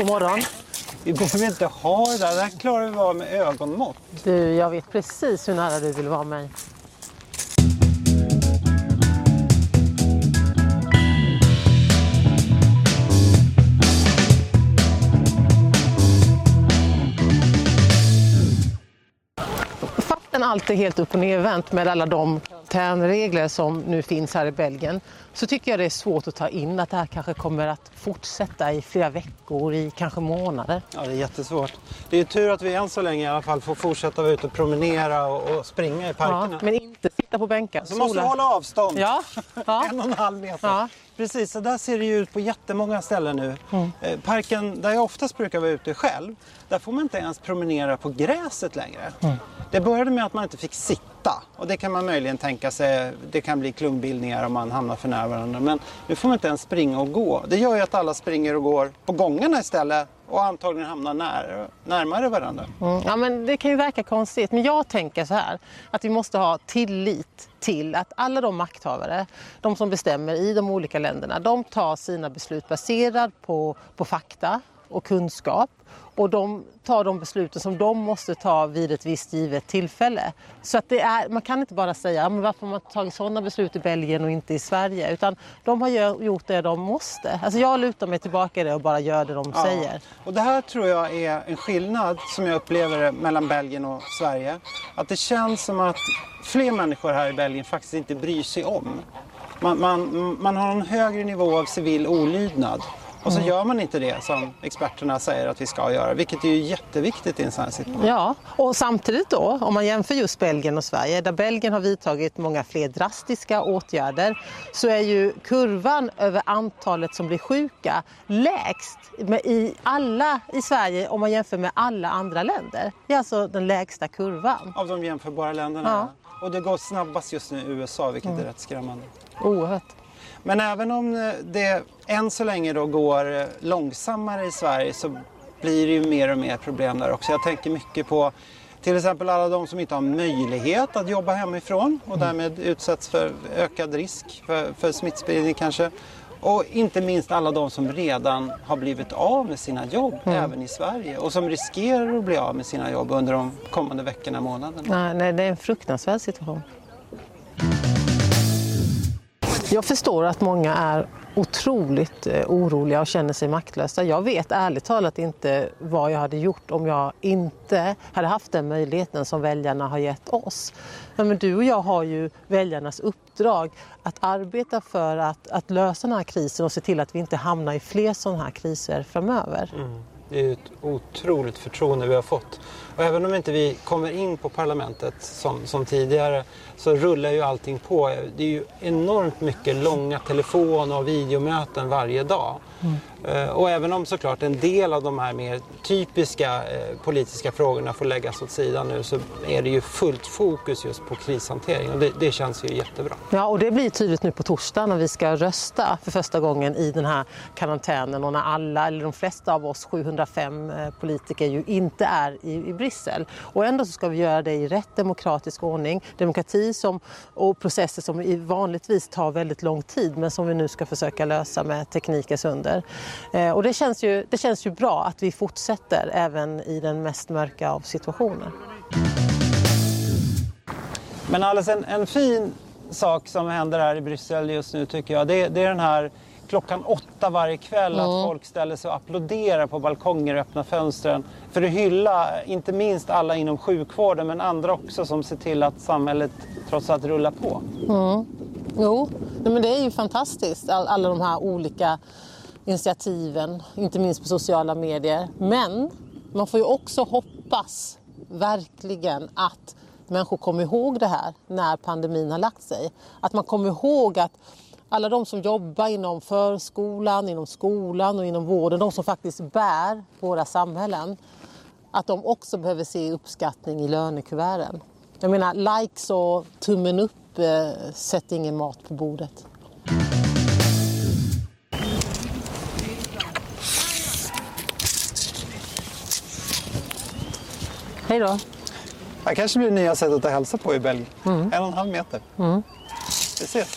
God morgon. Vi behöver inte ha det där. Det här klarar vi av med ögonmått. Du, jag vet precis hur nära du vill vara mig. Fastän allt är helt upp och nervänt med alla de karantänregler som nu finns här i Belgien så tycker jag det är svårt att ta in att det här kanske kommer att fortsätta i flera veckor, i kanske månader. Ja, det är jättesvårt. Det är tur att vi än så länge i alla fall får fortsätta vara ute och promenera och, och springa i parkerna. Ja, men inte sitta på bänkar. Så måste hålla avstånd. Ja. ja. en och en halv meter. Ja. Precis, så där ser det ut på jättemånga ställen nu. Mm. Eh, Parken där jag oftast brukar vara ute själv, där får man inte ens promenera på gräset längre. Mm. Det började med att man inte fick sitta och det kan man möjligen tänka sig, det kan bli klungbildningar om man hamnar för nära varandra. Men nu får man inte ens springa och gå. Det gör ju att alla springer och går på gångarna istället och antagligen hamnar när, närmare varandra. Mm. Ja, men det kan ju verka konstigt, men jag tänker så här att vi måste ha tillit till att alla de makthavare, de som bestämmer i de olika länderna, de tar sina beslut baserat på, på fakta och kunskap och de tar de besluten som de måste ta vid ett visst givet tillfälle. Så att det är, man kan inte bara säga men varför har man tagit sådana beslut i Belgien och inte i Sverige utan de har gjort det de måste. Alltså jag lutar mig tillbaka i det och bara gör det de Ja. säger. Och det här tror jag är en skillnad som jag upplever det mellan Belgien och Sverige. Att det känns som att fler människor här i Belgien faktiskt inte bryr sig om. Man, man, man har en högre nivå av civil olydnad. Och så Mm. gör man inte det som experterna säger att vi ska göra, vilket är ju jätteviktigt i en sån här situation. Ja, och samtidigt då, om man jämför just Belgien och Sverige, där Belgien har vidtagit många fler drastiska åtgärder, så är ju kurvan över antalet som blir sjuka lägst i alla i Sverige om man jämför med alla andra länder. Det är alltså den lägsta kurvan. Av de jämförbara länderna. Och det går snabbast just nu i USA, vilket Mm. är rätt skrämmande. Oerhört. Men även om eh, det än så länge då går eh, långsammare i Sverige så blir det ju mer och mer problem där också. Jag tänker mycket på till exempel alla de som inte har möjlighet att jobba hemifrån och därmed utsätts för ökad risk för, för smittspridning kanske. Och inte minst alla de som redan har blivit av med sina jobb även i Sverige och som riskerar att bli av med sina jobb under de kommande veckorna och månaderna. Nej, nej, det är en fruktansvärd situation. Jag förstår att många är otroligt eh, oroliga och känner sig maktlösa. Jag vet ärligt talat inte vad jag hade gjort om jag inte hade haft den möjligheten som väljarna har gett oss. Men du och jag har ju väljarnas uppdrag att arbeta för att, att lösa den här krisen och se till att vi inte hamnar i fler sådana här kriser framöver. Det är ett otroligt förtroende vi har fått. Och även om inte vi kommer in på parlamentet som, som tidigare så rullar ju allting på. Det är ju enormt mycket långa telefon och videomöten varje dag. Eh, och även om såklart en del av de här mer typiska eh, politiska frågorna får läggas åt sidan nu så är det ju fullt fokus just på krishantering och det, det känns ju jättebra. Ja, och det blir tydligt nu på torsdag när vi ska rösta för första gången i den här karantänen och när alla, eller de flesta av oss 705 eh, politiker ju inte är i, i Bryssel. Och ändå så ska vi göra det i rätt demokratisk ordning. Demokrati som, och processer som vanligtvis tar väldigt lång tid men som vi nu ska försöka lösa med teknikens under. Eh, och det känns, ju, det känns ju bra att vi fortsätter även i den mest mörka av situationer. Men Alice, en, en fin sak som händer här i Bryssel just nu tycker jag, det, det är den här klockan åtta varje kväll att folk ställer sig och applåderar på balkonger och öppnar fönstren för att hylla inte minst alla inom sjukvården men andra också som ser till att samhället trots allt rullar på. Jo, nej, men det är ju fantastiskt, all, alla de här olika initiativen, inte minst på sociala medier. Men man får ju också hoppas verkligen att människor kommer ihåg det här när pandemin har lagt sig. Att man kommer ihåg att alla de som jobbar inom förskolan, inom skolan och inom vården, de som faktiskt bär våra samhällen, att de också behöver se uppskattning i lönekuverten. Jag menar, likes och tummen upp eh, sätter ingen mat på bordet. Hej då. Det kanske blir det nya sättet att hälsa på i Belgien. Mm. En och en halv meter. Mm. Vi ses.